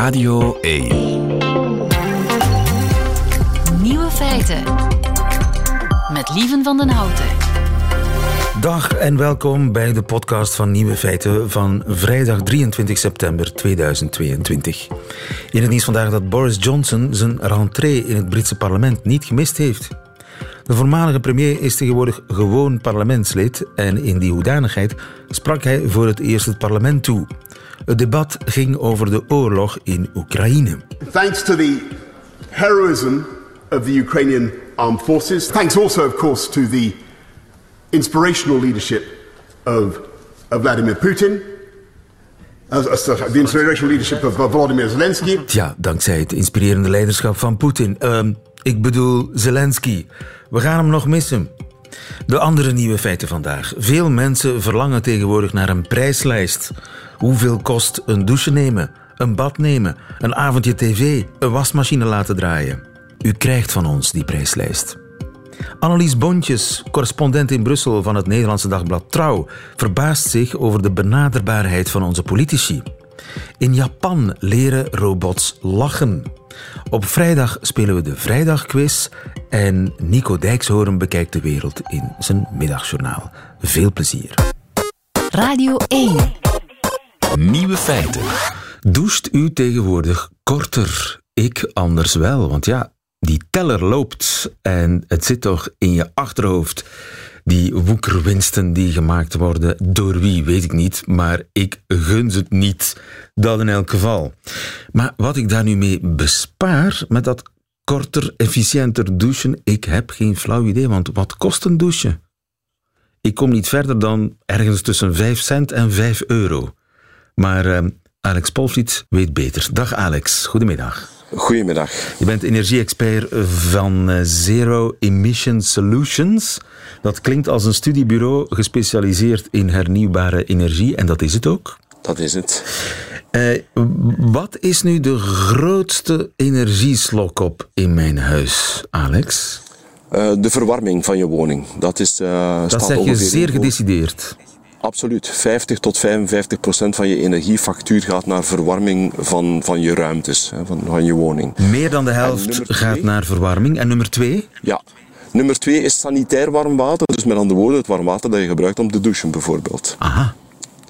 Radio 1. Nieuwe feiten. Met Lieven van den Houten. Dag en welkom bij de podcast van Nieuwe Feiten van vrijdag 23 september 2022. In het nieuws vandaag dat Boris Johnson zijn rentree in het Britse parlement niet gemist heeft. De voormalige premier is tegenwoordig gewoon parlementslid en in die hoedanigheid sprak hij voor het eerst het parlement toe. Het debat ging over de oorlog in Oekraïne. Thanks to the heroism of the Ukrainian armed forces. Thanks also, of course, to the inspirational leadership of, of Vladimir Putin. Uh, uh, inspirational leadership of uh, Volodymyr Zelensky. Ja, dankzij het inspirerende leiderschap van Poetin. Ehm, ik bedoel Zelensky. We gaan hem nog missen. De andere nieuwe feiten vandaag. Veel mensen verlangen tegenwoordig naar een prijslijst. Hoeveel kost een douche nemen, een bad nemen, een avondje tv, een wasmachine laten draaien? U krijgt van ons die prijslijst. Annelies Bontjes, correspondent in Brussel van het Nederlandse dagblad Trouw, verbaast zich over de benaderbaarheid van onze politici. In Japan leren robots lachen. Op vrijdag spelen we de Vrijdagquiz en Nico Dijkshoorn bekijkt de wereld in zijn middagjournaal. Veel plezier. Radio 1. Nieuwe feiten. Doucht u tegenwoordig korter? Ik anders wel, want ja, die teller loopt en het zit toch in je achterhoofd. Die woekerwinsten die gemaakt worden, door wie weet ik niet, maar ik gun ze het niet. Dat in elk geval. Maar wat ik daar nu mee bespaar met dat korter, efficiënter douchen, ik heb geen flauw idee, want wat kost een douche? Ik kom niet verder dan ergens tussen 5 cent en 5 euro. Maar uh, Alex Polvliet weet beter. Dag Alex, goedemiddag. Goedemiddag. Je bent energie-expert van uh, Zero Emission Solutions. Dat klinkt als een studiebureau gespecialiseerd in hernieuwbare energie en dat is het ook. Dat is het. Uh, wat is nu de grootste energieslok op in mijn huis, Alex? Uh, de verwarming van je woning. Dat is. dat zeg je zeer gedecideerd. Absoluut. 50 tot 55 procent van je energiefactuur gaat naar verwarming van, van je ruimtes, van, van je woning. Meer dan de helft gaat naar verwarming. En nummer twee? Ja. Nummer twee is sanitair warm water. Dus met andere woorden, het warm water dat je gebruikt om te douchen bijvoorbeeld. Aha.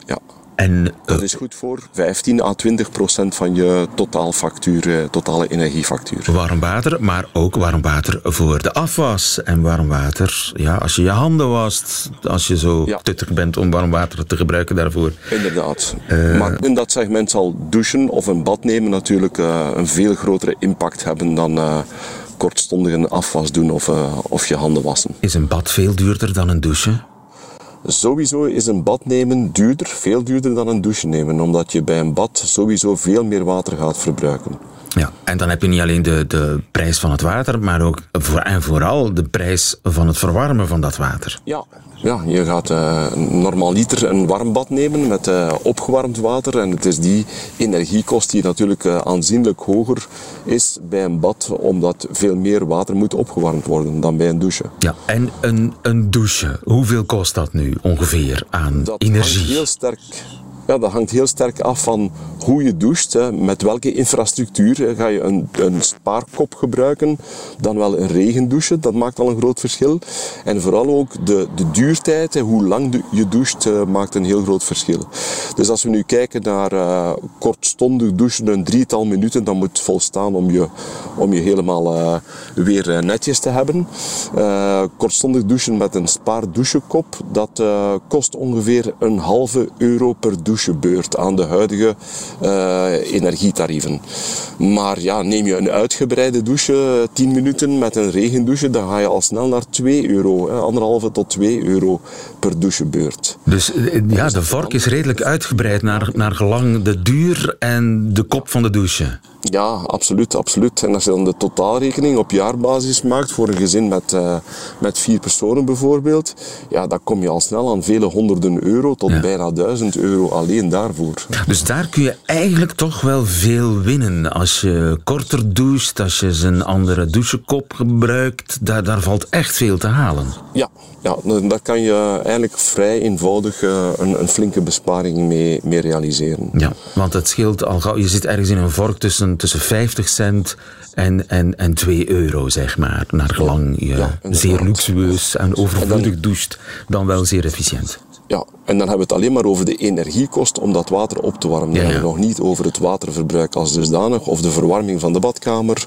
Ja. En, uh, dat is goed voor 15 à 20 procent van je totaalfactuur, totale energiefactuur. Warm water, maar ook warm water voor de afwas. En warm water, ja, als je je handen wast, als je zo ja. tuttig bent om warm water te gebruiken daarvoor. Inderdaad. Uh, maar in dat segment zal douchen of een bad nemen natuurlijk uh, een veel grotere impact hebben dan uh, kortstondig een afwas doen of, of je handen wassen. Is een bad veel duurder dan een douche? Sowieso is een bad nemen duurder, veel duurder dan een douche nemen, omdat je bij een bad sowieso veel meer water gaat verbruiken. Ja, en dan heb je niet alleen de, de prijs van het water, maar ook voor, en vooral de prijs van het verwarmen van dat water. Ja, ja je gaat uh, normaal liter een warm bad nemen met uh, opgewarmd water. En het is die energiekost die natuurlijk uh, aanzienlijk hoger is bij een bad, omdat veel meer water moet opgewarmd worden dan bij een douche. Ja, en een, een douche, hoeveel kost dat nu ongeveer aan dat energie? Hangt heel sterk ja, dat hangt heel sterk af van hoe je doucht. Hè. Met welke infrastructuur ga je een, een spaarkop gebruiken, dan wel een regendouche. Dat maakt al een groot verschil. En vooral ook de, de duurtijd, hoe lang je doucht, uh, maakt een heel groot verschil. Dus als we nu kijken naar uh, kortstondig douchen, een drietal minuten, dan moet volstaan om je, om je helemaal uh, weer netjes te hebben. kortstondig douchen met een spaardouchekop, dat kost ongeveer een halve euro per douchebeurt aan de huidige uh, energietarieven. Maar ja, neem je een uitgebreide douche, 10 minuten met een regendouche, dan ga je al snel naar 2 euro, hè, anderhalve tot 2 euro per douchebeurt. Dus ja, de vork is redelijk uitgebreid naar, naar gelang de duur en de kop van de douche. Ja, absoluut, absoluut. En als je dan de totaalrekening op jaarbasis maakt voor een gezin met, uh, met vier personen bijvoorbeeld, ja, dan kom je al snel aan vele honderden euro tot ja. bijna duizend euro alleen alleen daarvoor. Dus daar kun je eigenlijk toch wel veel winnen. Als je korter doucht, als je een andere douchekop gebruikt, daar, daar valt echt veel te halen. Ja, ja, daar kan je eigenlijk vrij eenvoudig eh, een, een flinke besparing mee, mee realiseren. Ja, want het scheelt al gauw. Je zit ergens in een vork tussen, tussen 50 cent en, en, en 2 euro, zeg maar. Naar gelang je Ja, zeer luxueus en overvloedig doucht, dan wel zeer efficiënt. Ja, en dan hebben we het alleen maar over de energiekost om dat water op te warmen. Ja. nog niet over het waterverbruik als dusdanig of de verwarming van de badkamer.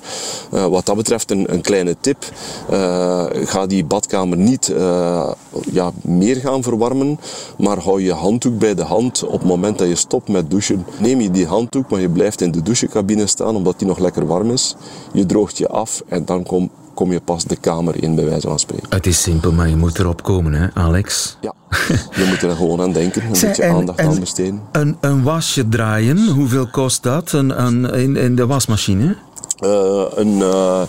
Eh, wat dat betreft een, een kleine tip. Eh, ga die badkamer niet eh, ja, meer gaan verwarmen, maar hou je handdoek bij de hand op het moment dat je stopt met douchen. Neem je die handdoek, maar je blijft in de douchecabine staan omdat die nog lekker warm is. Je droogt je af en dan kom, kom je pas de kamer in, bij wijze van spreken. Het is simpel, maar je moet erop komen, hè, Alex? Ja, je moet er gewoon aan denken, een Zeg, beetje en- aandacht en aan besteden. Een, een wasje draaien, hoeveel kost dat een, een, in, in de wasmachine? Eh, een, eh,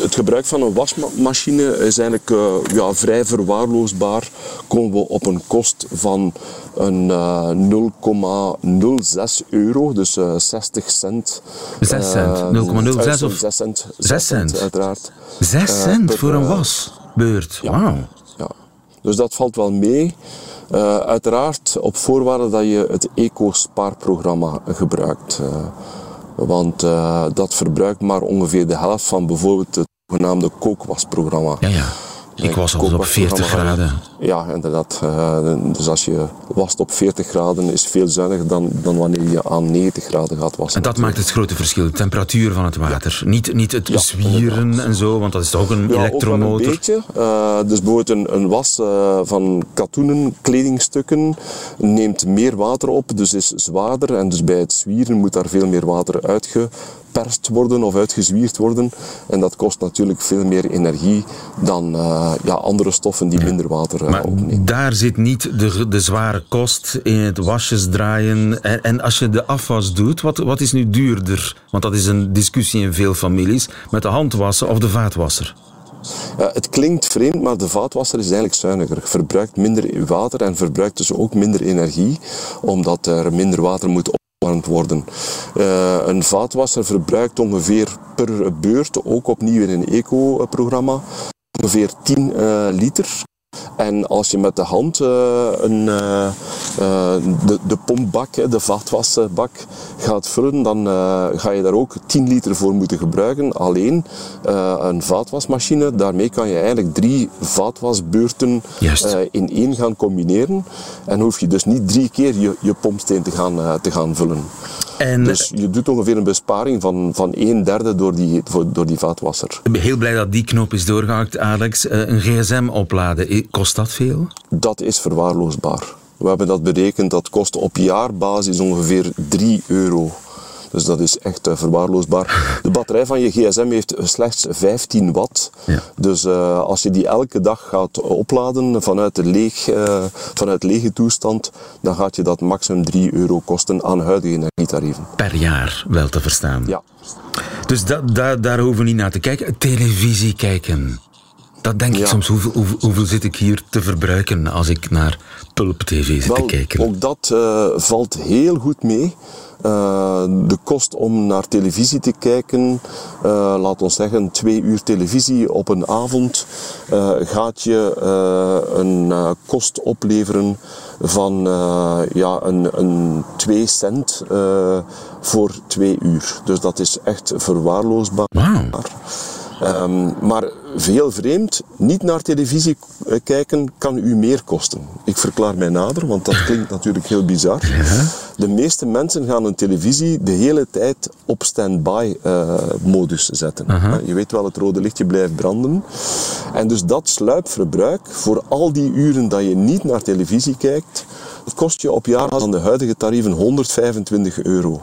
het gebruik van een wasmachine is eigenlijk eh, ja, vrij verwaarloosbaar. Komen we op een kost van een eh, 0,06 euro, dus eh, 60 cent. Zes cent, Eh, 0,06 eh, of- 6 cent. Zes cent? uiteraard. Zes Eh, cent per, voor een wasbeurt. ja. Wauw. Ja. Dus dat valt wel mee. Uiteraard op voorwaarde dat je het eco-spaarprogramma gebruikt. Want eh, dat verbruikt maar ongeveer de helft van bijvoorbeeld het zogenaamde kookwasprogramma. Ja, ja. Ik was altijd op 40 graden. Ja, inderdaad. Eh, dus als je wast op 40 graden is veel zuiniger dan, dan wanneer je aan 90 graden gaat wassen. En dat maakt het grote verschil, de temperatuur van het water. Niet, niet het Ja, zwieren en zo, want dat is toch een Ja, ook wel een elektromotor. beetje. Eh, dus bijvoorbeeld een, een was eh, van katoenen, kledingstukken, neemt meer water op, dus is zwaarder. En dus bij het zwieren moet daar veel meer water uitgeperst worden of uitgezwierd worden. En dat kost natuurlijk veel meer energie dan eh, ja, andere stoffen die minder water eh, Maar opnemen. daar zit niet de, de zware kost in het wasjes draaien. En, en als je de afwas doet, wat, wat is nu duurder? Want dat is een discussie in veel families. Met de handwassen of de vaatwasser? Het klinkt vreemd, maar de vaatwasser is eigenlijk zuiniger. Verbruikt minder water en verbruikt dus ook minder energie, omdat er minder water moet worden. Eh, een vaatwasser verbruikt ongeveer per beurt, ook opnieuw in een eco-programma, ongeveer 10 eh, liter. En als je met de hand eh, een, de, de pompbak, de vaatwasbak, gaat vullen, dan eh, ga je daar ook 10 liter voor moeten gebruiken. Alleen eh, een vaatwasmachine, daarmee kan je eigenlijk drie vaatwasbeurten eh, in één gaan combineren. En hoef je dus niet drie keer je, je pompsteen te gaan, eh, te gaan vullen. En Dus je doet ongeveer een besparing van, van een derde door die, door die vaatwasser. ik ben heel blij dat die knop is doorgehakt, Alex. Eh, Een gsm opladen, eh, kost dat veel? Dat is verwaarloosbaar. We hebben dat berekend, dat kost op jaarbasis ongeveer 3 euro. Dus dat is echt eh, verwaarloosbaar. De batterij van je gsm heeft slechts 15 watt. Ja. Dus eh, als je die elke dag gaat opladen vanuit, de leeg, eh, vanuit lege toestand, dan gaat je dat maximum 3 euro kosten aan huidige energietarieven. Per jaar wel te verstaan. Ja. Dus daar hoeven we niet naar te kijken. Televisie kijken. Dat denk ik soms, hoeveel, hoeveel, hoeveel zit ik hier te verbruiken als ik naar Pulp-TV zit te kijken? ook dat eh, valt heel goed mee. Eh, de kost om naar televisie te kijken, eh laat ons zeggen twee uur televisie op een avond, gaat je een kost opleveren van ja, een, een 2 cent voor twee uur. Dus dat is echt verwaarloosbaar. Ehm, maar veel vreemd, niet naar televisie eh, kijken kan u meer kosten. Ik verklaar mij nader, want dat klinkt natuurlijk heel bizar. De meeste mensen gaan hun televisie de hele tijd op standby eh modus zetten. Eh, Je weet wel, het rode lichtje blijft branden. En dus dat sluipverbruik voor al die uren dat je niet naar televisie kijkt, dat kost je op jaar aan de huidige tarieven 125 euro.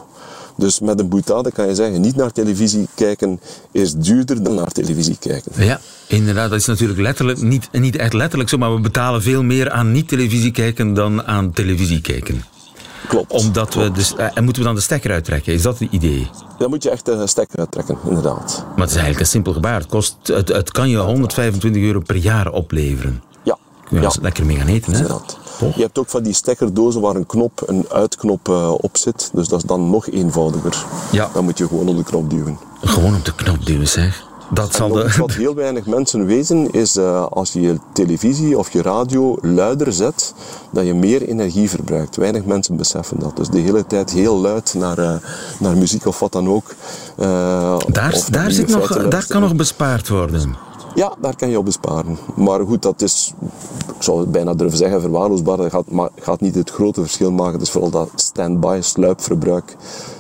Dus met een boetade kan je zeggen, niet naar televisie kijken is duurder dan naar televisie kijken. Ja, inderdaad. Dat is natuurlijk letterlijk, niet, niet echt letterlijk zo, maar we betalen veel meer aan niet-televisie kijken dan aan televisie kijken. Klopt. Omdat we dus, eh, en moeten we dan de stekker uittrekken? Is dat het idee? Dan moet je echt de stekker uittrekken, inderdaad. Maar het is eigenlijk een simpel gebaar. Het, kost, het, het kan je 125 euro per jaar opleveren. Ja. Kun je ja. lekker mee gaan eten, hè? Je hebt ook van die stekkerdozen waar een knop, een uitknop eh, op zit. Dus dat is dan nog eenvoudiger. Ja. Dan moet je gewoon op de knop duwen. Gewoon op de knop duwen, zeg. Dat zal de... wat heel weinig mensen weten is uh, als je je televisie of je radio luider zet, dat je meer energie verbruikt. Weinig mensen beseffen dat. Dus de hele tijd heel luid naar, uh, naar muziek of wat dan ook. Uh, daar daar, zit nog, daar kan nog bespaard worden. Ja, daar kan je op besparen. Maar goed, dat is, ik zou bijna durven zeggen, verwaarloosbaar. Dat gaat, maar, gaat niet het grote verschil maken. Het is vooral dat stand-by sluipverbruik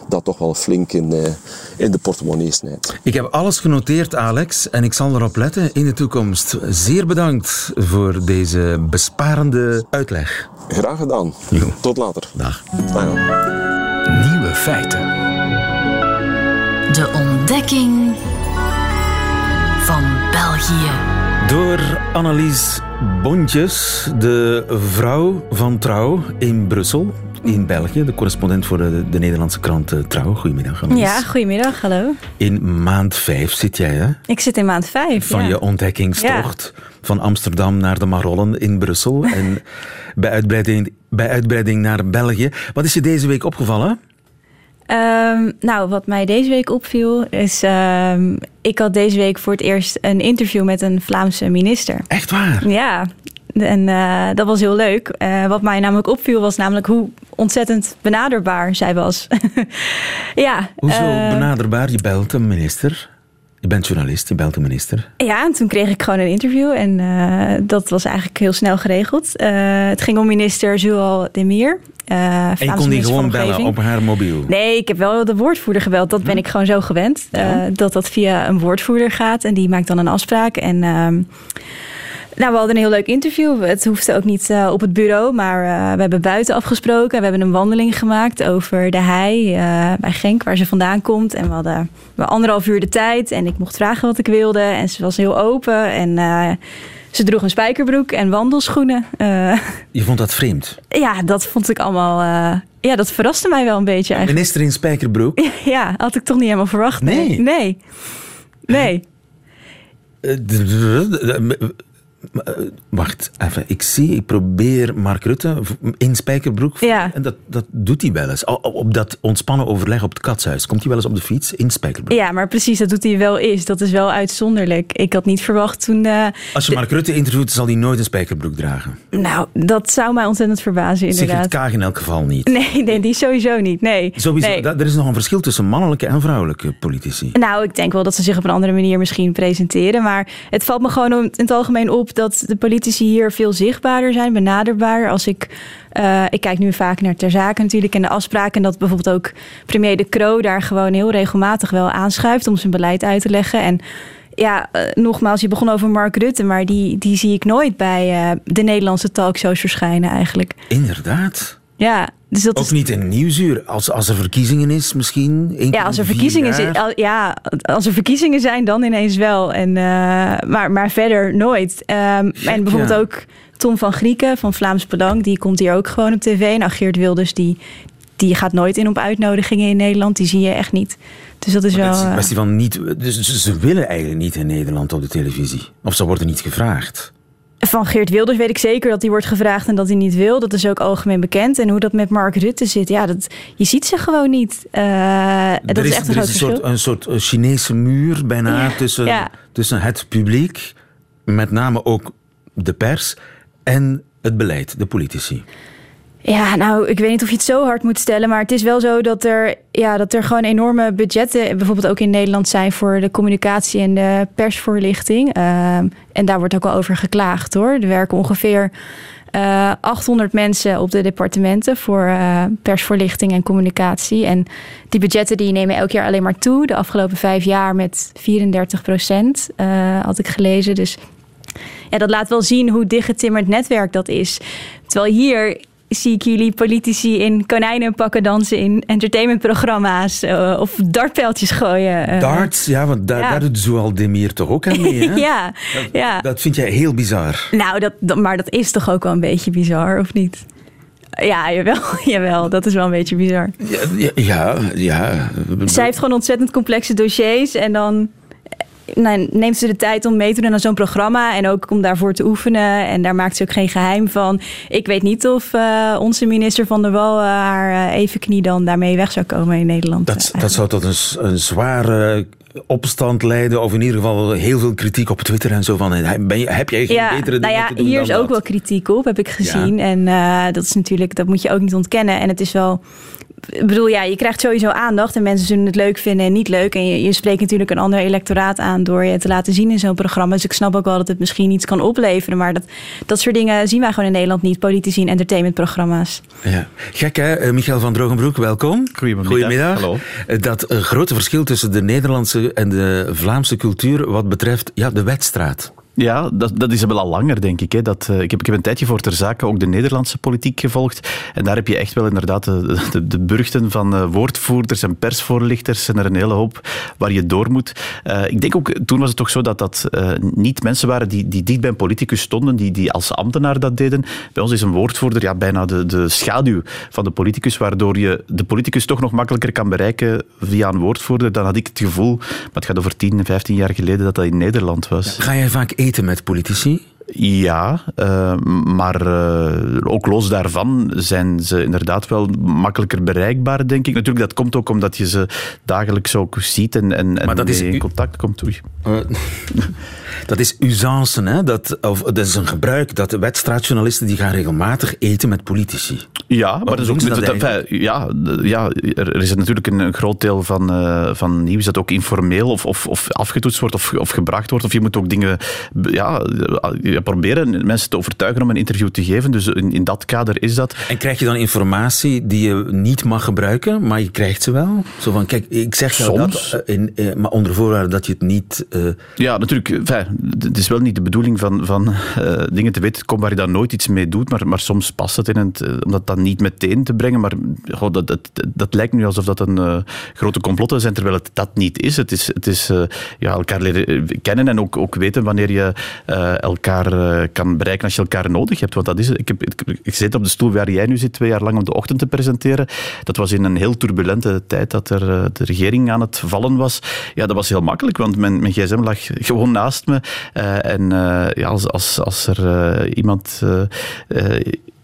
dat toch wel flink in, uh, in de portemonnee snijdt. Ik heb alles genoteerd, Alex, en ik zal erop letten in de toekomst. Zeer bedankt voor deze besparende uitleg. Graag gedaan. Jo. Tot later. Dag. Dag. Nieuwe feiten. De ontdekking België. Door Annelies Bontjes, de vrouw van Trouw in Brussel, in België. De correspondent voor de, de Nederlandse krant uh, Trouw. Goedemiddag, Annelies. Ja, goedemiddag, hallo. In maand vijf zit jij, hè? Ik zit in maand vijf, Van ja. je ontdekkingstocht ja. van Amsterdam naar de Marollen in Brussel. en bij uitbreiding, bij uitbreiding naar België. Wat is je deze week opgevallen? Um, nou, wat mij deze week opviel is... Um, ik had deze week voor het eerst een interview met een Vlaamse minister. Echt waar? Ja, en uh, dat was heel leuk. Uh, wat mij namelijk opviel was namelijk hoe ontzettend benaderbaar zij was. ja. Hoezo uh, benaderbaar? Je belt een minister. Je bent journalist, je belt de minister. Ja, en toen kreeg ik gewoon een interview en uh, dat was eigenlijk heel snel geregeld. Uh, het ging om minister Zual Demir. Uh, en je kon die gewoon bellen op haar mobiel? Nee, ik heb wel de woordvoerder gebeld. Dat ben ik gewoon zo gewend. Ja. dat dat via een woordvoerder gaat en die maakt dan een afspraak. En... nou, we hadden een heel leuk interview. Het hoefde ook niet uh, op het bureau, maar uh, we hebben buiten afgesproken. We hebben een wandeling gemaakt over de hei uh, bij Genk, waar ze vandaan komt. En we hadden we anderhalf uur de tijd en ik mocht vragen wat ik wilde. En ze was heel open en ze droeg een spijkerbroek en wandelschoenen. Je vond dat vreemd? Ja, dat vond ik allemaal... ja, dat verraste mij wel een beetje eigenlijk. Minister in spijkerbroek? ja, had ik toch niet helemaal verwacht. Nee? Nee. Nee. nee. Wacht even, ik zie, ik probeer Mark Rutte in Spijkerbroek. Ja. En dat, dat doet hij wel eens. Op dat ontspannen overleg op het katshuis. Komt hij wel eens op de fiets in Spijkerbroek? Ja, maar precies, dat doet hij wel eens. Dat is wel uitzonderlijk. Ik had niet verwacht toen... Uh, Als je Mark Rutte interviewt, zal hij nooit een Spijkerbroek dragen. Nou, dat zou mij ontzettend verbazen, inderdaad. Sigrid Kaag in elk geval niet. Nee, nee die sowieso niet. Nee. Sowieso, nee. Er is nog een verschil tussen mannelijke en vrouwelijke politici. Nou, ik denk wel dat ze zich op een andere manier misschien presenteren. Maar het valt me gewoon in het algemeen op dat de politici hier veel zichtbaarder zijn, benaderbaar. Als ik, uh, ik kijk nu vaak naar ter zake natuurlijk en de afspraken. En dat bijvoorbeeld ook premier De Croo daar gewoon heel regelmatig wel aanschuift om zijn beleid uit te leggen. En ja, uh, nogmaals, je begon over Mark Rutte, maar die, die zie ik nooit bij uh, de Nederlandse talkshows verschijnen eigenlijk. Inderdaad. Ja, dus dat ook is... niet in Nieuwsuur. Als, als er verkiezingen is, misschien. Ja, als er verkiezingen zijn. Ja, als er verkiezingen zijn, dan ineens wel. En, uh, maar, maar verder nooit. Um, Gek, en bijvoorbeeld ja. ook Tom van Grieken van Vlaams Belang, die komt hier ook gewoon op tv. Nou, Geert Wilders, die, die gaat nooit in op uitnodigingen in Nederland. Die zie je echt niet. Dus dat is maar wel. Het is een kwestie van niet. Dus ze willen eigenlijk niet in Nederland op de televisie. Of ze worden niet gevraagd. Van Geert Wilders weet ik zeker dat hij wordt gevraagd en dat hij niet wil. Dat is ook algemeen bekend. En hoe dat met Mark Rutte zit, ja, dat, je ziet ze gewoon niet. Uh, dat er is, echt een, er is een, soort, een soort Chinese muur bijna ja, tussen, ja. tussen het publiek, met name ook de pers, en het beleid, de politici. Ja, nou, ik weet niet of je het zo hard moet stellen, maar het is wel zo dat er, ja, dat er gewoon enorme budgetten, bijvoorbeeld ook in Nederland, zijn voor de communicatie en de persvoorlichting. Uh, en daar wordt ook al over geklaagd hoor. Er werken ongeveer uh, 800 mensen op de departementen voor uh, persvoorlichting en communicatie. En die budgetten die nemen elk jaar alleen maar toe. De afgelopen vijf jaar met 34 procent, uh, had ik gelezen. Dus ja, dat laat wel zien hoe dichtgetimmerd netwerk dat is. Terwijl hier zie ik jullie politici in konijnenpakken dansen in entertainmentprogramma's uh, of dartpijltjes gooien. Uh, Darts, ja, want da ja. daar doet Zoal Demir toch ook aan mee, hè? ja, dat, ja. Dat vind jij heel bizar. Nou, dat, dat, maar dat is toch ook wel een beetje bizar, of niet? Ja, jawel, jawel, dat is wel een beetje bizar. Ja, ja, ja. ja. Zij heeft gewoon ontzettend complexe dossiers en dan nou, neemt ze de tijd om mee te doen aan zo'n programma. En ook om daarvoor te oefenen. En daar maakt ze ook geen geheim van. Ik weet niet of uh, onze minister van der Wal uh, haar uh, even knie dan daarmee weg zou komen in Nederland. Dat, dat zou tot een, een zware opstand leiden, of in ieder geval heel veel kritiek op Twitter en zo van. Ben je, heb jij geen ja, betere dingen nou ja, te doen Hier is ook dat? wel kritiek op, heb ik gezien. Ja. En uh, dat is natuurlijk, dat moet je ook niet ontkennen. En het is wel. Ik bedoel, ja, je krijgt sowieso aandacht en mensen zullen het leuk vinden en niet leuk. En je, je spreekt natuurlijk een ander electoraat aan door je te laten zien in zo'n programma. Dus ik snap ook wel dat het misschien iets kan opleveren. Maar dat, dat soort dingen zien wij gewoon in Nederland niet. Politici en entertainmentprogramma's. Ja. Gek hè, Michael van Drogenbroek, welkom. Goedemiddag. Goedemiddag. Hallo. Dat uh, grote verschil tussen de Nederlandse en de Vlaamse cultuur wat betreft ja, de wedstraat. Ja, dat, dat is wel al langer, denk ik. Hè. Dat, uh, ik, heb, ik heb een tijdje voor ter zake ook de Nederlandse politiek gevolgd. En daar heb je echt wel inderdaad de, de, de burchten van uh, woordvoerders en persvoorlichters en er een hele hoop waar je door moet. Uh, ik denk ook, toen was het toch zo dat dat niet mensen waren die, die dicht bij een politicus stonden, die, die als ambtenaar dat deden. Bij ons is een woordvoerder ja, bijna de, de schaduw van de politicus, waardoor je de politicus toch nog makkelijker kan bereiken via een woordvoerder. Dan had ik het gevoel, maar het gaat over 10, 15 jaar geleden, dat dat in Nederland was. Ga jij vaak eten met politici? Ja, uh, maar uh, ook los daarvan zijn ze inderdaad wel makkelijker bereikbaar, denk ik. Natuurlijk, dat komt ook omdat je ze dagelijks ook ziet en, en, en maar dat is in contact komt. Oei. Uh, dat is usance, hè? Dat, of, dat is een gebruik dat de wedstraatjournalisten die gaan regelmatig eten met politici. Ja, maar dat is ook... Dat ja, ja, er is natuurlijk een, een groot deel van, van nieuws dat ook informeel of, of, of afgetoetst wordt of, of gebracht wordt. Of je moet ook dingen... Ja, je proberen mensen te overtuigen om een interview te geven. Dus in, in, dat kader is dat. En krijg je dan informatie die je niet mag gebruiken, maar je krijgt ze wel? Zo van, kijk, ik zeg jou Soms. dat, in, in, maar onder voorwaarde dat je het niet... Uh... Ja, natuurlijk. Enfin, het is wel niet de bedoeling van, van uh, dingen te weten komen waar je dan nooit iets mee doet, maar, maar soms past het in het, uh, om dat dan niet meteen te brengen. Maar goh, dat, dat, dat lijkt nu alsof dat een grote complotten zijn, terwijl het dat niet is. Het is, het is ja, elkaar leren kennen en ook, ook weten wanneer je elkaar kan bereiken als je elkaar nodig hebt. Want dat is. Ik, heb, ik, zit op de stoel waar jij nu zit, twee jaar lang op de ochtend te presenteren. Dat was in een heel turbulente tijd dat er de regering aan het vallen was. Ja, dat was heel makkelijk, want mijn, mijn gsm lag gewoon naast me. Uh, en ja, als, als, als er iemand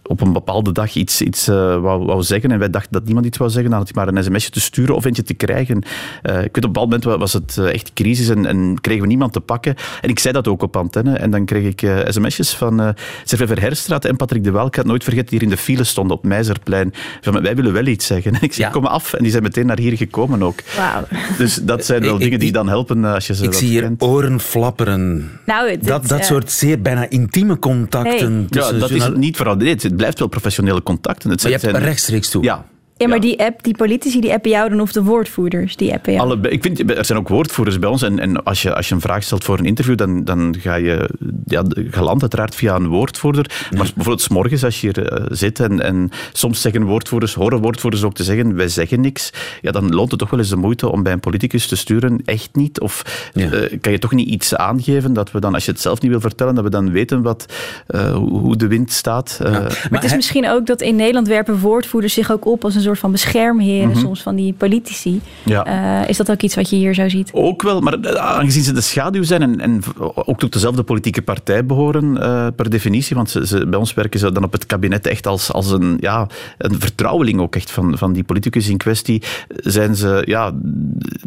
op een bepaalde dag iets, iets uh, wou, wou, zeggen en wij dachten dat niemand iets wou zeggen, dan had hij maar een sms'je te sturen of eentje te krijgen. Uh, ik weet, op een bepaald moment was het uh, echt crisis en, en, kregen we niemand te pakken. En ik zei dat ook op antenne en dan kreeg ik sms'jes van uh, Serve Herstraat en Patrick de Welk. Ik had nooit vergeten, die hier in de file stonden op Meizerplein. Van, wij willen wel iets zeggen. En ik zei, ja. kom af. En die zijn meteen naar hier gekomen ook. Wow. Dus dat zijn wel ik, dingen die ik, dan helpen als je ze Ik zie hier oren flapperen. Nou, het, dat, dat uh, soort zeer bijna intieme contacten. Hey. Ja, dat is het niet vooral. Nee, het blijft wel professionele contacten. Het maar je zijn, hebt rechtstreeks toe. Ja. Ja, maar die app, die politici, die appen jou dan of de woordvoerders, die appen jou? Alle, ik vind, er zijn ook woordvoerders bij ons en, en als, je, als je een vraag stelt voor een interview, dan, dan ga je ja, geland uiteraard via een woordvoerder. Maar bijvoorbeeld 's morgens als je hier uh, zit en, en soms zeggen woordvoerders, horen woordvoerders ook te zeggen, wij zeggen niks, ja, dan loont het toch wel eens de moeite om bij een politicus te sturen, echt niet. Of ja. uh, kan je toch niet iets aangeven dat we dan, als je het zelf niet wil vertellen, dat we dan weten wat, uh, hoe de wind staat. Ja. Maar, maar het is misschien ook dat in Nederland werpen woordvoerders zich ook op als een soort van beschermheren mm -hmm. soms van die politici. Ja. Uh, is dat ook iets wat je hier zo ziet? Ook wel, maar aangezien ze de schaduw zijn en, en ook tot dezelfde politieke partij behoren uh, per definitie, want ze, ze, bij ons werken ze dan op het kabinet echt als, als een, ja, een vertrouweling ook echt van, van die politicus in kwestie, zijn ze, ja,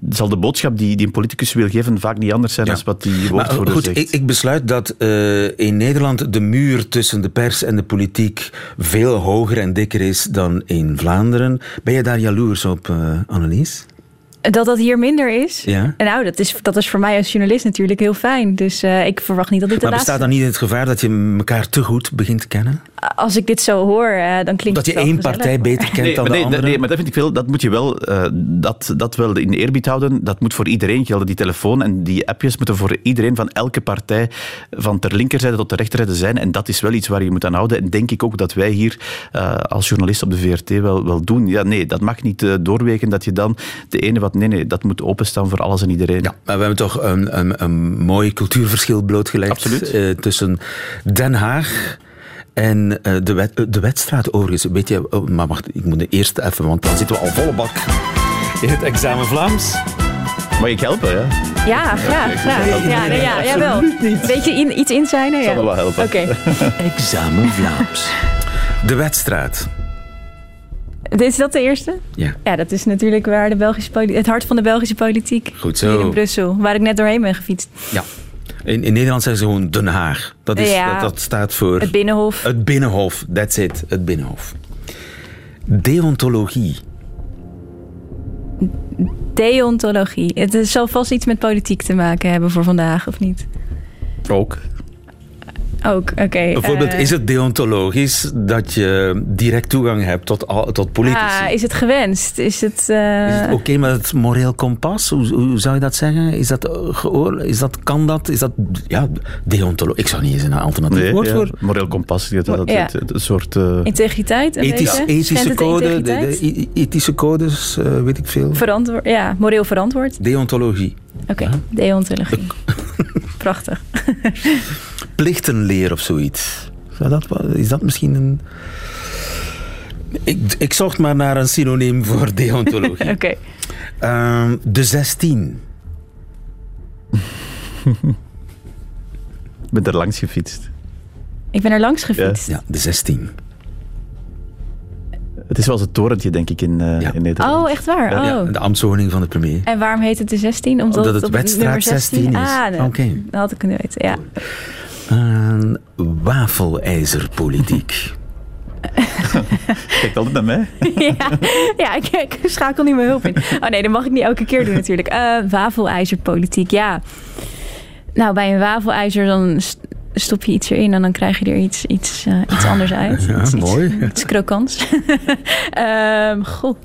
zal de boodschap die, die een politicus wil geven vaak niet anders zijn ja. dan wat die woordvoerder goed, zegt. Ik, ik besluit dat uh, in Nederland de muur tussen de pers en de politiek veel hoger en dikker is dan in Vlaanderen. Ben je daar jaloers op, uh, Annelies? Dat dat hier minder is? Ja. Nou, dat is, dat is voor mij als journalist natuurlijk heel fijn. Dus uh, ik verwacht niet dat dit de maar bestaat dan niet het gevaar dat je elkaar te goed begint te kennen? Als ik dit zo hoor, uh, dan klinkt dat het je één partij beter kent nee, dan nee, de andere? Nee, maar dat vind ik wel, dat moet je wel, uh, dat, dat wel in eerbied houden. Dat moet voor iedereen gelden. Die telefoon en die appjes moeten voor iedereen van elke partij van ter linkerzijde tot de rechterzijde zijn. En dat is wel iets waar je moet aan houden. En denk ik ook dat wij hier uh, als journalist op de VRT wel, wel doen. Ja, nee, dat mag niet uh, doorwegen dat je dan de ene wat... Nee, nee, dat moet openstaan voor alles en iedereen. Ja, maar we hebben toch een, een, een mooi cultuurverschil blootgelegd Absoluut. Uh, tussen Den Haag en uh, de, wet, de wedstraat overigens. Weet je, oh, maar wacht, ik moet eerst even, want dan zitten we al volle bak in het examen Vlaams. Mag ik helpen, ja? Ja, graag. graag. Ja, nee, ja, jawel. Weet je in, iets inzijnen? Ja. Zal me wel helpen. Oké. Examen Vlaams. De wedstrijd. Is dat de eerste? Ja. Ja, dat is natuurlijk waar de Belgische het hart van de Belgische politiek. Goed Hier in zo. Brussel, waar ik net doorheen ben gefietst. Ja. In, in Nederland zeggen ze gewoon Den Haag. Dat, is, Ja. dat, dat staat voor Het Binnenhof. het Binnenhof. That's it, het Binnenhof. Deontologie. Deontologie. Het zal vast iets met politiek te maken hebben voor vandaag, of niet? Ook. Ook, oké. Bijvoorbeeld, eh, is het deontologisch dat je direct toegang hebt tot, al- tot politici? ah, is het gewenst? Is het... eh, Is het oké met het moreel kompas? Hoe, hoe zou je dat zeggen? Is dat, eh, geoor, is dat kan dat? Is dat ja, deontologie? Ik zou niet eens een alternatief Nee, woord ja, voor. moreel kompas, dat, dat, Ja. soort... eh, Integriteit? Een Ethisch, beetje? Schendt ethische code, de, de i- ethische codes, eh, weet ik veel. Verantwoord, ja, moreel verantwoord. Deontologie. Oké, deontologie. Prachtig. Plichtenleer of zoiets. Zou dat, is dat misschien een... Ik, ik zocht maar naar een synoniem voor deontologie. Oké. Ehm, de 16. Ik ben er langs gefietst. Ik ben er langs gefietst. Ja, de 16. Het is wel eens het torentje, denk ik, in, eh, Ja. in Nederland. Oh, echt waar? Oh. Ja, de ambtswoning van de premier. En waarom heet het de 16? Omdat, Omdat het op wedstrijd nummer 16 16 is. Ah, nee. Oké. dat had ik kunnen weten. Ja. Een wafelijzerpolitiek. Kijk altijd naar mij. ja, ja ik, ik schakel niet mijn hulp in. Oh nee, dat mag ik niet elke keer doen natuurlijk. Eh wafelijzerpolitiek, ja. Nou, bij een wafelijzer dan st- stop je iets erin en dan krijg je er iets, iets, eh, iets anders uit. Ja, iets, mooi. Iets, krokants. Ehm goh.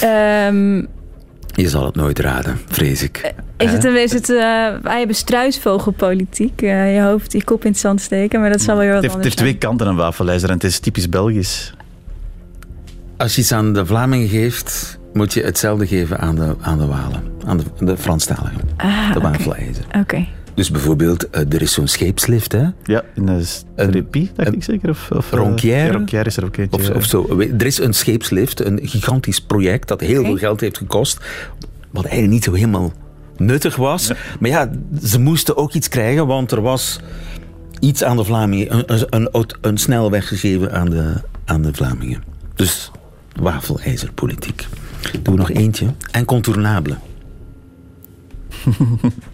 Ehm, Je zal het nooit raden, vrees ik. is het, een, is het eh, wij hebben struisvogelpolitiek. Eh, je hoofd, je kop in het zand steken, maar dat zal wel weer wat Het heeft, het heeft twee kanten, een wafelijzer, en het is typisch Belgisch. Als je iets aan de Vlamingen geeft, moet je hetzelfde geven aan de, aan de Walen. Aan de, de Franstaligen. Ah, de oké. wafelijzer. Oké. Dus bijvoorbeeld, eh, er is zo'n scheepslift, hè? Ja, in een stripie, dacht een ik zeker. Of, of, eh, Ronquière? ja, Ronquière is er ook eentje. Of, zo. Er is een scheepslift, een gigantisch project dat heel veel geld heeft gekost. Wat eigenlijk niet zo helemaal nuttig was. Maar ja, ze moesten ook iets krijgen, want er was iets aan de Vlamingen, een, een, een, snelweg gegeven aan de, aan de Vlamingen. Dus wafelijzerpolitiek. Doe nog eentje.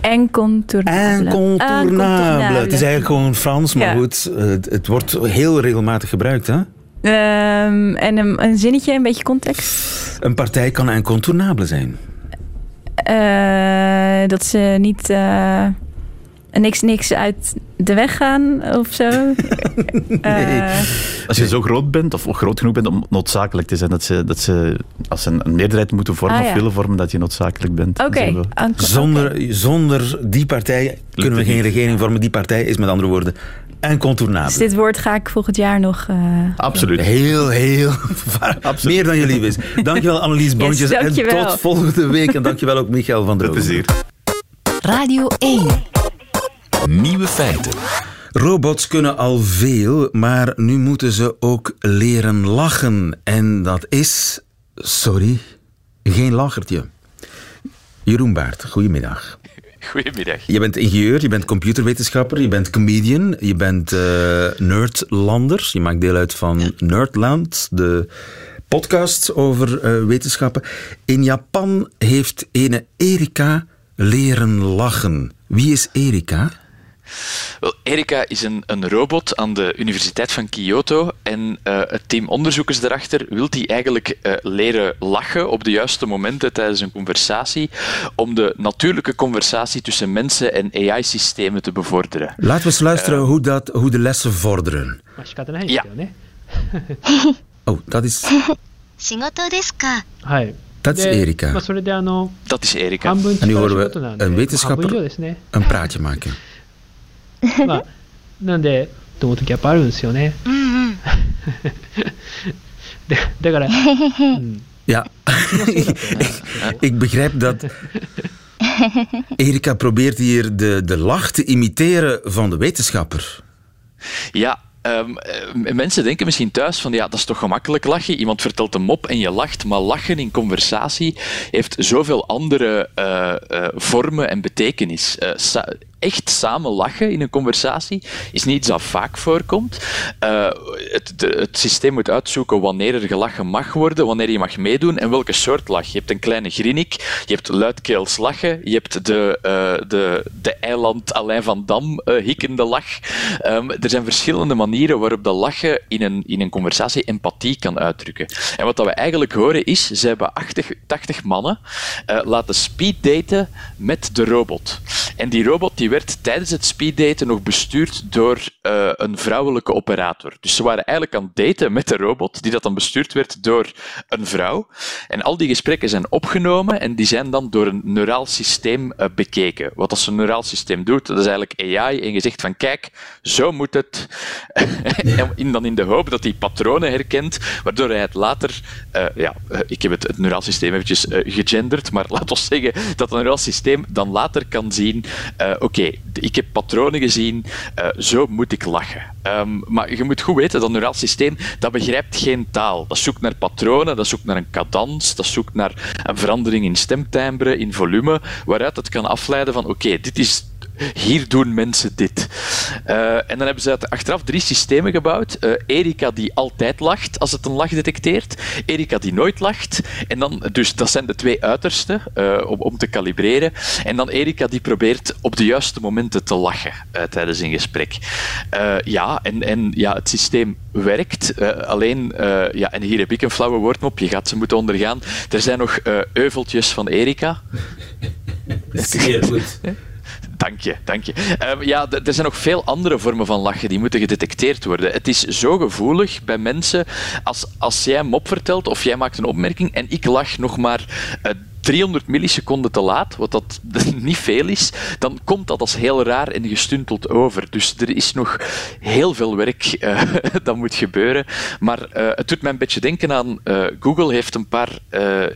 Incontournable. Incontournable. Incontournable. Het is eigenlijk gewoon Frans, maar Ja. goed, het, het wordt heel regelmatig gebruikt. Hè? Ehm, en een, een zinnetje, een beetje context. Een partij kan incontournable zijn. Eh, dat ze niet eh, niks, niks uit de weg gaan of zo. Eh, Als je zo groot bent, of groot genoeg bent om noodzakelijk te zijn, dat ze, dat ze als ze een, een meerderheid moeten vormen Ah, of willen vormen, dat je noodzakelijk bent. Oké. Zonder, zonder die partij kunnen we geen niet. regering vormen. Die partij is met andere woorden Dus incontournable. dit woord ga ik volgend jaar nog... eh, Absoluut. Heel, heel meer dan je lief is. Dankjewel Annelies Boontjes en dankjewel. tot volgende week. En dankjewel ook Michael van der Met plezier. Radio 1. Nieuwe feiten. Robots kunnen al veel, maar nu moeten ze ook leren lachen. En dat is, sorry, geen lachertje. Jeroen Baert, goedemiddag. Goedemiddag. Je bent ingenieur, je bent computerwetenschapper, je bent comedian, je bent eh nerdlander. Je maakt deel uit van Nerdland, de podcast over eh, wetenschappen. In Japan heeft ene Erika leren lachen. Wie is Erika? Wel, Erika is een, een robot aan de Universiteit van Kyoto en eh, het team onderzoekers daarachter wil die eigenlijk eh, leren lachen op de juiste momenten tijdens een conversatie om de natuurlijke conversatie tussen mensen en AI-systemen te bevorderen. Laten we eens luisteren hoe, dat, hoe de lessen vorderen. まあ仕方ないですよね。 Oh, dat is, 仕事ですかはい。 dat is で Erika. まあ、それであの Dat is Erika. 半分 En nu 力 horen 仕 we 事なんで、 een まあ半分以 wetenschapper 上ですね。 een praatje maken. まあ、なんで、と思う時やっぱあるんですよね。うんうん。でだから、うん、 Ja, ik begrijp dat Erika probeert hier de, de lach te imiteren van de wetenschapper. Ja, ehm, eh, mensen denken misschien thuis van ja, dat is toch gemakkelijk lachen. Iemand vertelt een mop en je lacht, maar lachen in conversatie heeft zoveel andere eh, eh, vormen en betekenis. Eh, sa- echt samen lachen in een conversatie is niet iets dat vaak voorkomt. Eh, het, het systeem moet uitzoeken wanneer er gelachen mag worden, wanneer je mag meedoen en welke soort lach. Je hebt een kleine grinnik, je hebt luidkeels lachen, je hebt de, eh, de, de eiland Alain van Dam eh, hikkende lach. Ehm, er zijn verschillende manieren waarop dat lachen in een, in een conversatie empathie kan uitdrukken. En wat dat we eigenlijk horen is, ze hebben 80, 80 mannen laten speeddaten met de robot. En die robot die werd tijdens het speeddaten nog bestuurd door eh, een vrouwelijke operator. Dus ze waren eigenlijk aan het daten met de robot, die dat dan bestuurd werd door een vrouw. En al die gesprekken zijn opgenomen en die zijn dan door een neuraal systeem eh, bekeken. Wat als een neuraal systeem doet, dat is eigenlijk AI en je zegt van kijk, zo moet het. en dan in de hoop dat hij patronen herkent, waardoor hij het later... eh, ja, ik heb het, het neuraal systeem eventjes gegenderd, maar laat ons zeggen dat het neuraal systeem dan later kan zien oké, ik heb patronen gezien, eh, zo moet ik lachen. Ehm, maar je moet goed weten, dat neuraal systeem, dat begrijpt geen taal. Dat zoekt naar patronen, dat zoekt naar een cadans, dat zoekt naar een verandering in stemtimbre, in volume, waaruit het kan afleiden van oké, dit is hier doen mensen dit. Eh, en dan hebben ze achteraf drie systemen gebouwd. Eh, Erika die altijd lacht als het een lach detecteert. Erika die nooit lacht. En dan, dus dat zijn de twee uitersten eh, om, om te kalibreren. En dan Erika die probeert op de juiste momenten te lachen tijdens een gesprek. Ja, en, en ja, het systeem werkt. Alleen, ja, en hier heb ik een flauwe woordmop, je gaat ze moeten ondergaan. Er zijn nog euveltjes van Erika. Zeer goed. Dank je, dank je. Ehm, ja, er zijn nog veel andere vormen van lachen die moeten gedetecteerd worden. Het is zo gevoelig bij mensen als, als jij mop vertelt of jij maakt een opmerking en ik lach nog maar eh, 300 milliseconden te laat, wat dat niet veel is, dan komt dat als heel raar en gestunteld over. Dus er is nog heel veel werk eh, dat moet gebeuren. Maar eh, het doet mij een beetje denken aan eh, Google heeft een paar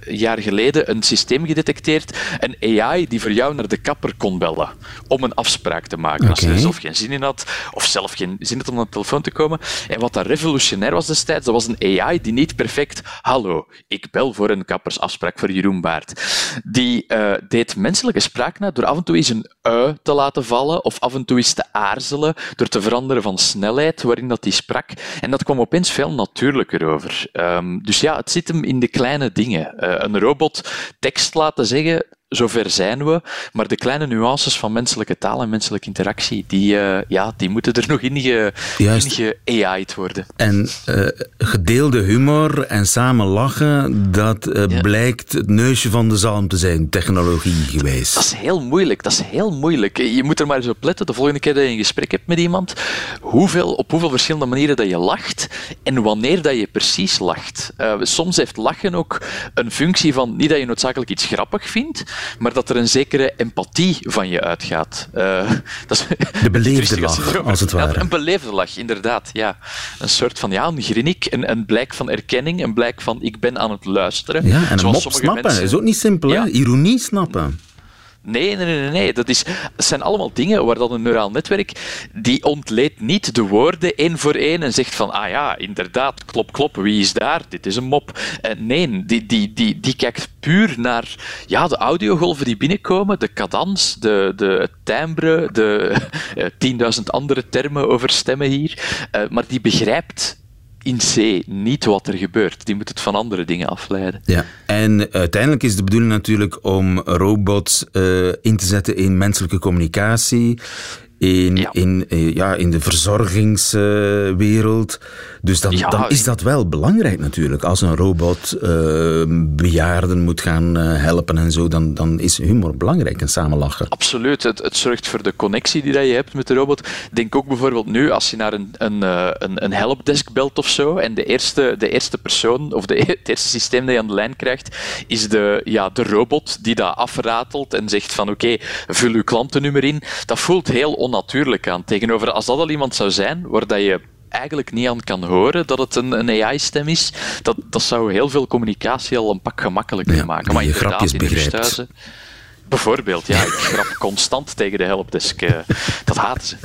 jaar geleden een systeem gedetecteerd, een AI die voor jou naar de kapper kon bellen om een afspraak te maken. Als je er zelf geen zin in had, of zelf geen zin had om aan de telefoon te komen. En wat dat revolutionair was destijds, dat was een AI die niet perfect hallo, ik bel voor een kappersafspraak voor Jeroen Baert. Die eh, deed menselijke spraak na door af en toe eens een ui te laten vallen of af en toe eens te aarzelen door te veranderen van snelheid waarin dat hij sprak. En dat kwam opeens veel natuurlijker over. Ehm, dus ja, het zit hem in de kleine dingen. Eh, een robot tekst laten zeggen, zover zijn we, maar de kleine nuances van menselijke taal en menselijke interactie, die, eh, ja, die moeten er nog in, ge, in worden. En eh, gedeelde humor en samen lachen, dat eh, blijkt het neusje van de zalm te zijn, technologie geweest. Dat is heel moeilijk. Dat is heel moeilijk. Je moet er maar eens op letten, de volgende keer dat je een gesprek hebt met iemand, hoeveel, op hoeveel verschillende manieren dat je lacht en wanneer dat je precies lacht. Soms heeft lachen ook een functie van, niet dat je noodzakelijk iets grappig vindt, maar dat er een zekere empathie van je uitgaat. Eh, dat is, De beleefde lach, als het ware. Een beleefde lach, inderdaad. Ja. Een soort van, ja, een grinnik, een, een blijk van erkenning, een blijk van ik ben aan het luisteren. Ja, en een mop snappen mensen- is ook niet simpel, hè? Ironie snappen. Nee, nee, nee, nee. Dat, is, zijn allemaal dingen waar dat een neuraal netwerk, die ontleedt niet de woorden één voor één en zegt van, ah ja, inderdaad, klop, klop, wie is daar? Dit is een mop. Eh, nee, die, die, die, die kijkt puur naar ja, de audiogolven die binnenkomen, de cadans, de, de, timbre, de eh, 10.000 andere termen over stemmen hier, Eh, maar die begrijpt in C niet wat er gebeurt. Die moet het van andere dingen afleiden. Ja. En uiteindelijk is de bedoeling natuurlijk om robots eh, in te zetten in menselijke communicatie, in, in, eh, ja, in de verzorgingswereld. dus dan, Ja, dan is dat wel belangrijk natuurlijk. Als een robot eh, bejaarden moet gaan eh, helpen en zo, dan, dan is humor belangrijk en samen lachen. Absoluut. Het, het zorgt voor de connectie die dat je hebt met de robot. Denk ook bijvoorbeeld nu, als je naar een, een, een, een helpdesk belt of zo, en de eerste, de eerste persoon, of de, het eerste systeem dat je aan de lijn krijgt, is de, ja, de robot die dat afratelt en zegt van oké, vul uw klantennummer in. Dat voelt heel onnatuurlijk aan. Tegenover als dat al iemand zou zijn, waar dat je eigenlijk niet aan kan horen dat het een, een AI-stem is, dat, dat zou heel veel communicatie al een pak gemakkelijker Ja, maken. Maar je grapjes begrijpt. Bijvoorbeeld, ja. Ik grap constant tegen de helpdesk. eh, dat haten ze.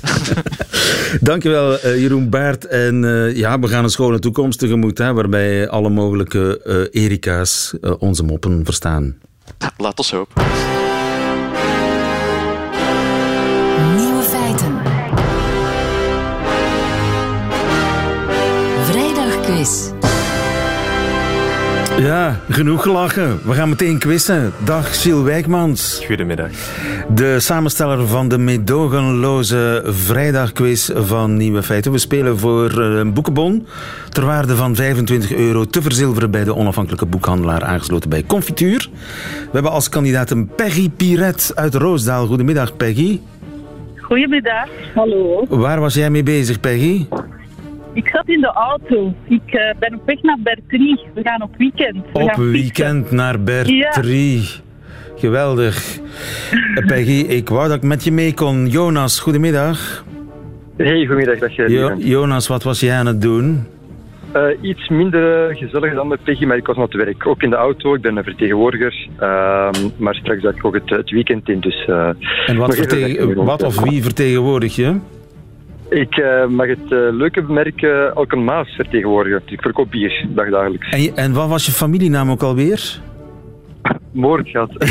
Dankjewel, eh, Jeroen Baert. En eh, ja, we gaan een schone toekomst tegemoet, hè, waarbij alle mogelijke Erika's onze moppen verstaan. Laat ons hopen. Ja, genoeg gelachen. We gaan meteen quizzen. Dag, Gilles Wijkmans. Goedemiddag. De samensteller van de meedogenloze vrijdagquiz van Nieuwe Feiten. We spelen voor eh, een boekenbon ter waarde van 25 euro te verzilveren bij de onafhankelijke boekhandelaar aangesloten bij Confituur. We hebben als kandidaat een Peggy Piret uit Roosdaal. Goedemiddag, Peggy. Goedemiddag. Hallo. Waar was jij mee bezig, Peggy? Ik zat in de auto. Ik eh, ben op weg naar Bertrie. We gaan op weekend. We Op weekend naar Bertrie. Geweldig. Eh, Peggy, ik wou dat ik met je mee kon. Jonas, goedemiddag. Hey, goedemiddag. Dag, eh, Jo- lieve. Jonas, wat was jij aan het doen? Eh, iets minder gezellig dan met Peggy, maar ik was aan het werk. Ook in de auto, ik ben een vertegenwoordiger. Ehm, maar straks ga ik ook het, het weekend in, dus... eh, En wat, wat of wie vertegenwoordig je? Ik eh, mag het eh, leuke merk uh, Alken Maas vertegenwoordigen. Ik verkoop bier, dagdagelijks. En, en wat was je familienaam ook alweer? Moordgat.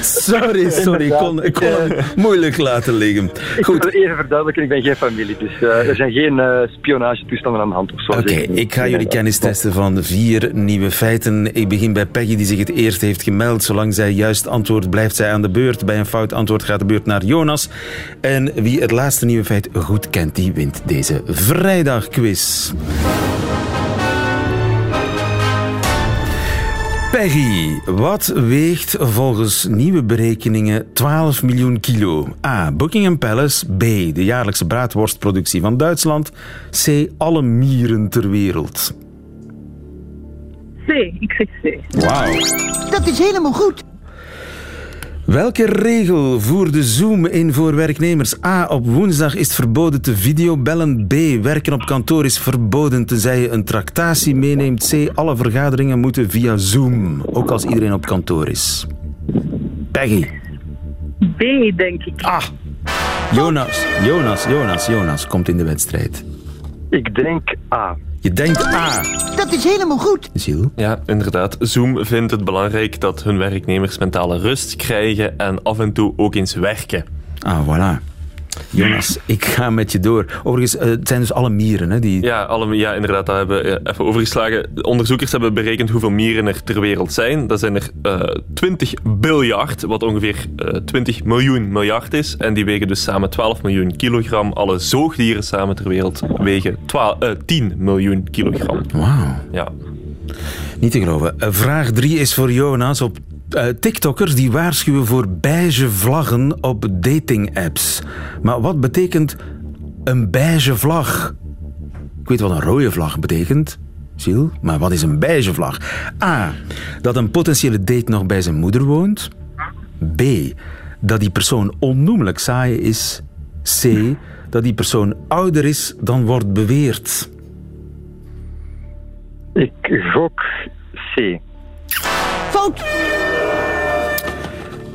sorry, sorry. Ik kon, ik kon hem moeilijk laten liggen. Ik wil het even verduidelijken, ik ben geen familie. Dus eh, er zijn geen eh spionagetoestanden aan de hand of zo. Oké, ik ga jullie kennis testen van vier nieuwe feiten. Ik begin bij Peggy, die zich het eerst heeft gemeld. Zolang zij juist antwoordt, blijft zij aan de beurt. Bij een fout antwoord gaat de beurt naar Jonas. En wie het laatste nieuwe feit goed kent, die wint deze vrijdagquiz. Peggy, wat weegt volgens nieuwe berekeningen 12 miljoen kilo? A. Buckingham Palace. B. De jaarlijkse braadworstproductie van Duitsland. C. Alle mieren ter wereld. C, ik zeg C. Wauw. Dat is helemaal goed. Welke regel voerde Zoom in voor werknemers? A. Op woensdag is het verboden te videobellen. B. Werken op kantoor is verboden tenzij je een tractatie meeneemt. C. Alle vergaderingen moeten via Zoom, ook als iedereen op kantoor is. Peggy. B, denk ik. Ah. Jonas, Jonas, Jonas, Jonas komt in de wedstrijd. Ik denk A. Je denkt A. Dat is helemaal goed. Gilles? Ja, inderdaad. Zoom vindt het belangrijk dat hun werknemers mentale rust krijgen en af en toe ook eens werken. Ah, voilà. Jonas, ik ga met je door. Overigens, eh, het zijn dus alle mieren, hè? Die... Ja, alle, ja inderdaad, dat hebben we even overgeslagen. De onderzoekers hebben berekend hoeveel mieren er ter wereld zijn. Dat zijn er eh 20 biljard, wat ongeveer eh 20 miljoen miljard is. En die wegen dus samen 12 miljoen kilogram. Alle zoogdieren samen ter wereld wegen 12, eh, 10 miljoen kilogram. Wauw. Ja. Niet te geloven. Vraag 3 is voor Jonas. Op eh, TikTokkers die waarschuwen voor beige vlaggen op dating-apps. Maar wat betekent een beige vlag? Ik weet wat een rode vlag betekent. Gilles, maar wat is een beige vlag? A. Dat een potentiële date nog bij zijn moeder woont. B. Dat die persoon onnoemelijk saai is. C. Dat die persoon ouder is dan wordt beweerd. Ik gok C. Fout.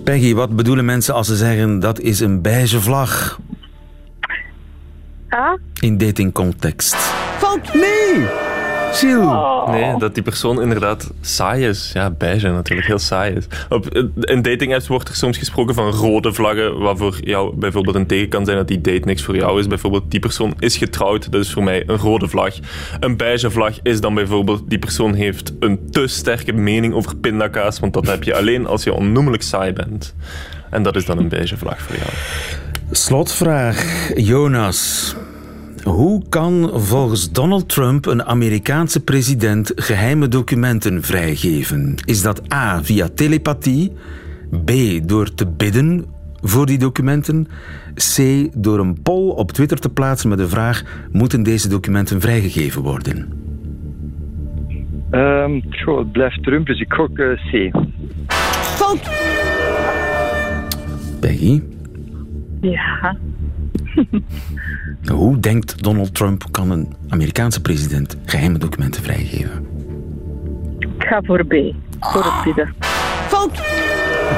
Peggy, wat bedoelen mensen als ze zeggen dat is een beige vlag A. in datingcontext? Fout. Nee! Gilles. Nee, dat die persoon inderdaad saai is. Ja, beige natuurlijk, heel saai is. Op, in datingapps wordt er soms gesproken van rode vlaggen, waarvoor jou bijvoorbeeld een teken kan zijn dat die date niks voor jou is. Bijvoorbeeld, die persoon is getrouwd, dat is voor mij een rode vlag. Een beige vlag is dan bijvoorbeeld, die persoon heeft een te sterke mening over pindakaas, want dat heb je alleen als je onnoemelijk saai bent. En dat is dan een beige vlag voor jou. Slotvraag, Jonas. Hoe kan volgens Donald Trump een Amerikaanse president geheime documenten vrijgeven? Is dat A via telepathie, B door te bidden voor die documenten, C door een poll op Twitter te plaatsen met de vraag: moeten deze documenten vrijgegeven worden? Ehm goh, het blijft Trump, dus ik gok eh, C. Fout. Peggy, Ja. hoe denkt Donald Trump kan een Amerikaanse president geheime documenten vrijgeven? Ik ga voor B. Voor het bidden. Fout.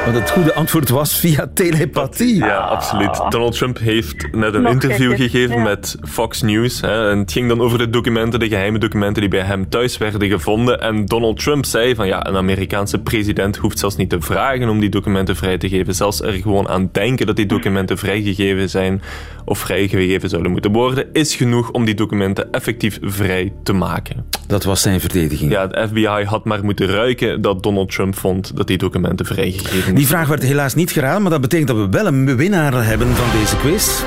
Want het goede antwoord was via telepathie. Ja, absoluut. Donald Trump heeft net een Nog interview gekker, gegeven ja. met Fox News. Hè, en het ging dan over de documenten, de geheime documenten die bij hem thuis werden gevonden. En Donald Trump zei van ja, een Amerikaanse president hoeft zelfs niet te vragen om die documenten vrij te geven. Zelfs er gewoon aan denken dat die documenten vrijgegeven zijn of vrijgegeven zouden moeten worden, is genoeg om die documenten effectief vrij te maken. Dat was zijn verdediging. Ja, het FBI had maar moeten ruiken dat Donald Trump vond dat die documenten vrijgegeven Die vraag werd helaas niet geraden, maar dat betekent dat we wel een winnaar hebben van deze quiz.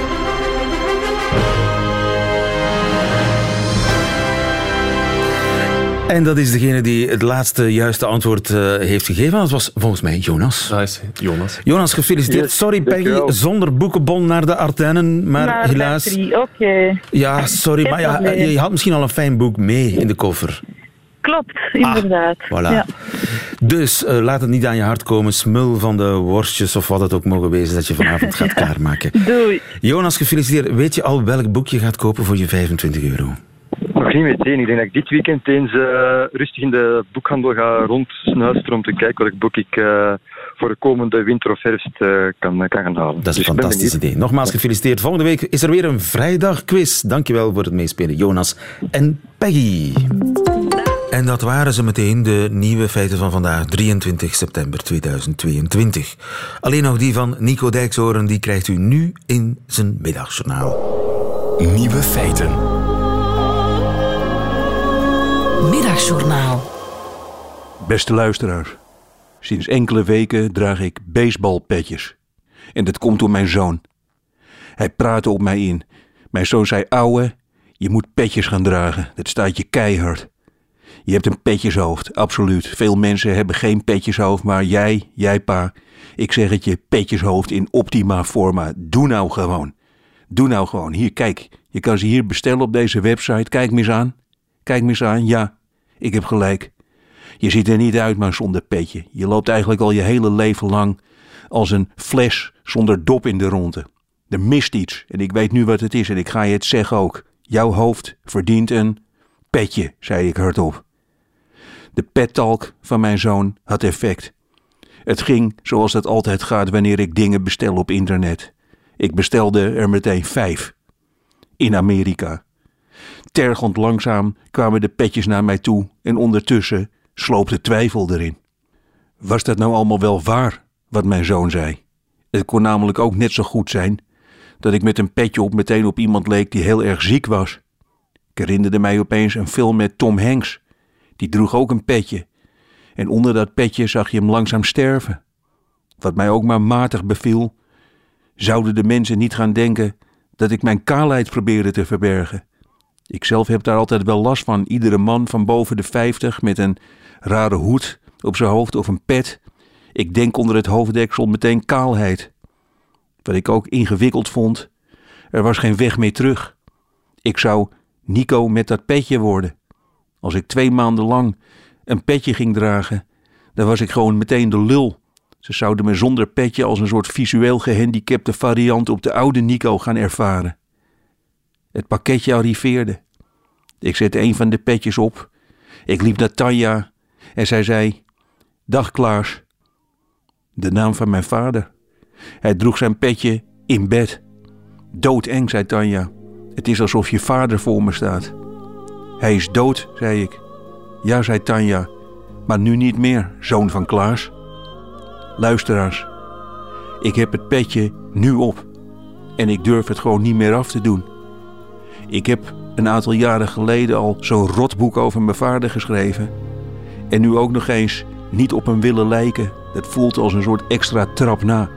En dat is degene die het laatste juiste antwoord eh, heeft gegeven. Dat was volgens mij Jonas. Is Jonas. Jonas, gefeliciteerd. Yes, sorry Peggy, zonder boekenbon naar de Ardennen, maar Naar helaas... drie, Oké. Ja, sorry, maar ja, je had misschien al een fijn boek mee in de koffer. Klopt, inderdaad. Ah, Voilà. Ja. Dus eh, laat het niet aan je hart komen. Smul van de worstjes of wat het ook mogen wezen dat je vanavond gaat klaarmaken. Doei. Jonas, gefeliciteerd. Weet je al welk boek je gaat kopen voor je 25 euro? Nog niet meteen. Ik denk dat ik dit weekend eens eh, rustig in de boekhandel ga rondsnuisteren om te kijken welk boek ik eh, voor de komende winter of herfst eh, kan, kan gaan halen. Dat is Dus een ben fantastisch idee. Nogmaals gefeliciteerd. Volgende week is er weer een vrijdagquiz. Dankjewel voor het meespelen, Jonas en Peggy. En dat waren ze meteen, de nieuwe feiten van vandaag, 23 september 2022. Alleen nog die van Nico Dijkshoorn, die krijgt u nu in zijn middagjournaal. Nieuwe feiten. Beste luisteraars, sinds enkele weken draag ik baseballpetjes. En dat komt door mijn zoon. Hij praatte op mij in. Mijn zoon zei: Ouwe, je moet petjes gaan dragen. Dat staat je keihard. Je hebt een petjeshoofd, absoluut. Veel mensen hebben geen petjeshoofd, maar jij, jij pa, ik zeg het je, petjeshoofd in optima forma. Doe nou gewoon. Doe nou gewoon. Hier, kijk. Je kan ze hier bestellen op deze website. Kijk eens aan. Kijk eens aan. Ja, ik heb gelijk. Je ziet er niet uit, maar zonder petje. Je loopt eigenlijk al je hele leven lang als een fles zonder dop in de ronde. Er mist iets en ik weet nu wat het is en ik ga je het zeggen ook. Jouw hoofd verdient een petje, zei ik hardop. De pettalk van mijn zoon had effect. Het ging zoals het altijd gaat wanneer ik dingen bestel op internet. Ik bestelde er meteen vijf. In Amerika. Tergend langzaam kwamen de petjes naar mij toe en ondertussen sloop de twijfel erin. Was dat nou allemaal wel waar, wat mijn zoon zei? Het kon namelijk ook net zo goed zijn dat ik met een petje op meteen op iemand leek die heel erg ziek was. Ik herinnerde mij opeens een film met Tom Hanks. Die droeg ook een petje. En onder dat petje zag je hem langzaam sterven. Wat mij ook maar matig beviel, zouden de mensen niet gaan denken dat ik mijn kaalheid probeerde te verbergen. Ik zelf heb daar altijd wel last van. Iedere man van boven de vijftig met een rare hoed op zijn hoofd of een pet. Ik denk onder het hoofddeksel meteen kaalheid. Wat ik ook ingewikkeld vond, er was geen weg meer terug. Ik zou Nico met dat petje worden. Als ik twee maanden lang een petje ging dragen, dan was ik gewoon meteen de lul. Ze zouden me zonder petje als een soort visueel gehandicapte variant op de oude Nico gaan ervaren. Het pakketje arriveerde. Ik zette een van de petjes op. Ik liep naar Tanja en zij zei: Dag Klaas. De naam van mijn vader. Hij droeg zijn petje in bed. Doodeng, zei Tanja. Het is alsof je vader voor me staat. Hij is dood, zei ik. Ja, zei Tanja, maar nu niet meer, zoon van Klaas. Luisteraars, ik heb het petje nu op en ik durf het gewoon niet meer af te doen. Ik heb een aantal jaren geleden al zo'n rotboek over mijn vader geschreven. En nu ook nog eens niet op hem willen lijken. Dat voelt als een soort extra trap na.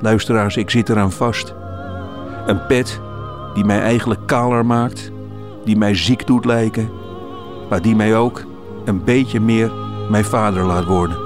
Luisteraars, ik zit eraan vast. Een pet die mij eigenlijk kaler maakt, die mij ziek doet lijken, maar die mij ook een beetje meer mijn vader laat worden.